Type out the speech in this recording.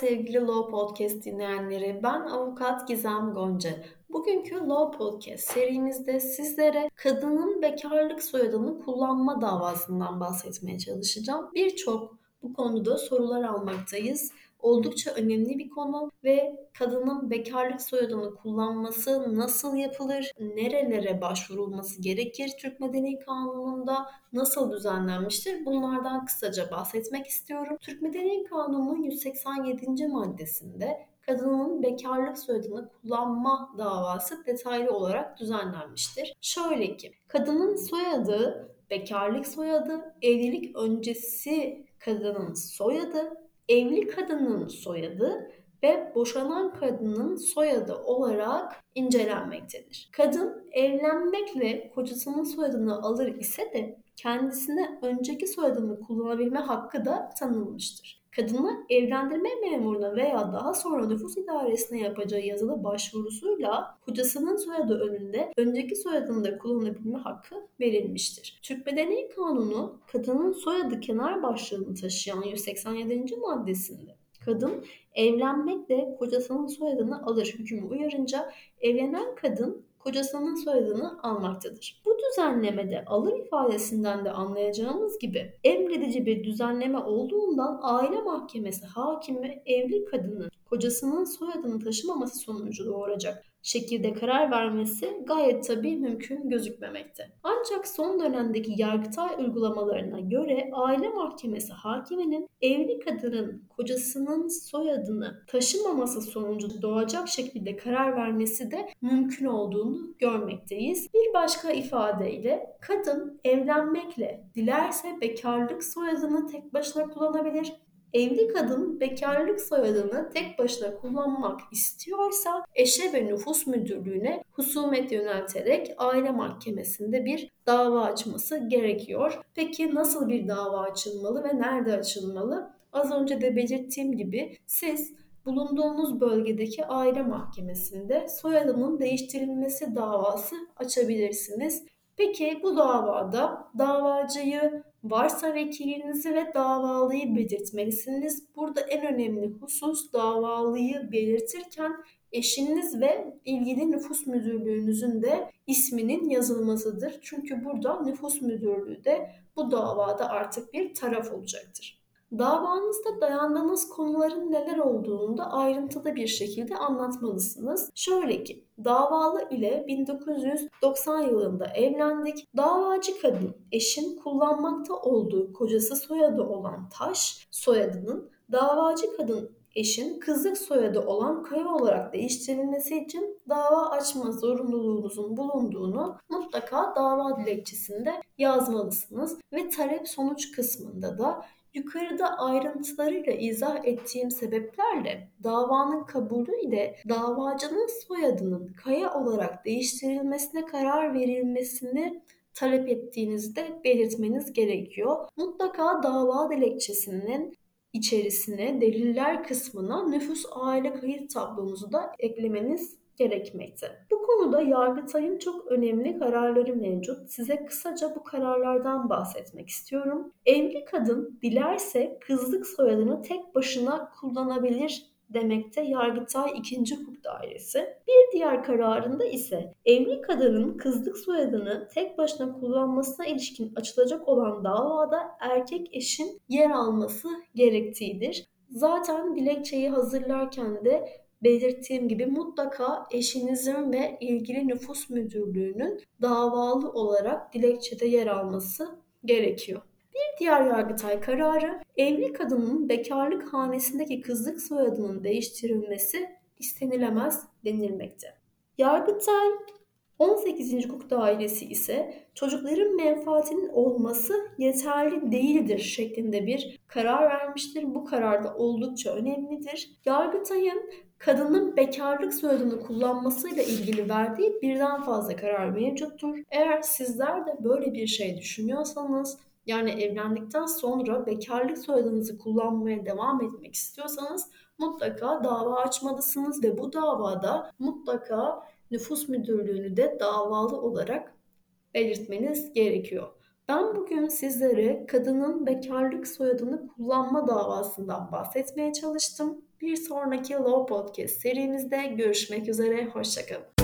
sevgili Law Podcast dinleyenleri. Ben avukat Gizem Gonca. Bugünkü Law Podcast serimizde sizlere kadının bekarlık soyadını kullanma davasından bahsetmeye çalışacağım. Birçok bu konuda sorular almaktayız oldukça önemli bir konu ve kadının bekarlık soyadını kullanması nasıl yapılır, nerelere başvurulması gerekir Türk Medeni Kanunu'nda nasıl düzenlenmiştir bunlardan kısaca bahsetmek istiyorum. Türk Medeni Kanunu'nun 187. maddesinde kadının bekarlık soyadını kullanma davası detaylı olarak düzenlenmiştir. Şöyle ki, kadının soyadı bekarlık soyadı, evlilik öncesi kadının soyadı evli kadının soyadı ve boşanan kadının soyadı olarak incelenmektedir. Kadın evlenmekle kocasının soyadını alır ise de kendisine önceki soyadını kullanabilme hakkı da tanınmıştır. Kadına evlendirme memuruna veya daha sonra nüfus idaresine yapacağı yazılı başvurusuyla kocasının soyadı önünde önceki soyadını da kullanabilme hakkı verilmiştir. Türk Medeni Kanunu kadının soyadı kenar başlığını taşıyan 187. maddesinde kadın evlenmekle kocasının soyadını alır hükmü uyarınca evlenen kadın kocasının soyadını almaktadır. Bu düzenlemede alır ifadesinden de anlayacağımız gibi emredici bir düzenleme olduğundan aile mahkemesi hakimi evli kadının kocasının soyadını taşımaması sonucu doğuracak şekilde karar vermesi gayet tabii mümkün gözükmemekte. Ancak son dönemdeki yargıtay uygulamalarına göre aile mahkemesi hakiminin evli kadının kocasının soyadını taşımaması sonucu doğacak şekilde karar vermesi de mümkün olduğunu görmekteyiz. Bir başka ifadeyle kadın evlenmekle dilerse bekarlık soyadını tek başına kullanabilir Evli kadın bekarlık soyadını tek başına kullanmak istiyorsa eşe ve nüfus müdürlüğüne husumet yönelterek aile mahkemesinde bir dava açması gerekiyor. Peki nasıl bir dava açılmalı ve nerede açılmalı? Az önce de belirttiğim gibi siz bulunduğunuz bölgedeki aile mahkemesinde soyadının değiştirilmesi davası açabilirsiniz. Peki bu davada davacıyı varsa vekilinizi ve davalıyı belirtmelisiniz. Burada en önemli husus davalıyı belirtirken eşiniz ve ilgili nüfus müdürlüğünüzün de isminin yazılmasıdır. Çünkü burada nüfus müdürlüğü de bu davada artık bir taraf olacaktır. Davanızda dayandığınız konuların neler olduğunu da ayrıntılı bir şekilde anlatmalısınız. Şöyle ki, davalı ile 1990 yılında evlendik. Davacı kadın eşin kullanmakta olduğu kocası soyadı olan Taş soyadının davacı kadın eşin kızlık soyadı olan Kaya olarak değiştirilmesi için dava açma zorunluluğunuzun bulunduğunu mutlaka dava dilekçesinde yazmalısınız ve talep sonuç kısmında da Yukarıda ayrıntılarıyla izah ettiğim sebeplerle davanın kabulü ile davacının soyadının Kaya olarak değiştirilmesine karar verilmesini talep ettiğinizde belirtmeniz gerekiyor. Mutlaka dava dilekçesinin içerisine deliller kısmına nüfus aile kayıt tablomuzu da eklemeniz gerekmekte. Bu konuda Yargıtay'ın çok önemli kararları mevcut. Size kısaca bu kararlardan bahsetmek istiyorum. Evli kadın dilerse kızlık soyadını tek başına kullanabilir demekte Yargıtay 2. Hukuk Dairesi. Bir diğer kararında ise evli kadının kızlık soyadını tek başına kullanmasına ilişkin açılacak olan davada erkek eşin yer alması gerektiğidir. Zaten dilekçeyi hazırlarken de belirttiğim gibi mutlaka eşinizin ve ilgili nüfus müdürlüğünün davalı olarak dilekçede yer alması gerekiyor. Bir diğer Yargıtay kararı evli kadının bekarlık hanesindeki kızlık soyadının değiştirilmesi istenilemez denilmekte. Yargıtay 18. Hukuk Dairesi ise çocukların menfaatinin olması yeterli değildir şeklinde bir karar vermiştir. Bu karar da oldukça önemlidir. Yargıtay'ın kadının bekarlık soyadını kullanmasıyla ilgili verdiği birden fazla karar mevcuttur. Eğer sizler de böyle bir şey düşünüyorsanız yani evlendikten sonra bekarlık soyadınızı kullanmaya devam etmek istiyorsanız mutlaka dava açmalısınız ve bu davada mutlaka nüfus müdürlüğünü de davalı olarak belirtmeniz gerekiyor. Ben bugün sizlere kadının bekarlık soyadını kullanma davasından bahsetmeye çalıştım. Bir sonraki Law Podcast serimizde görüşmek üzere, hoşçakalın.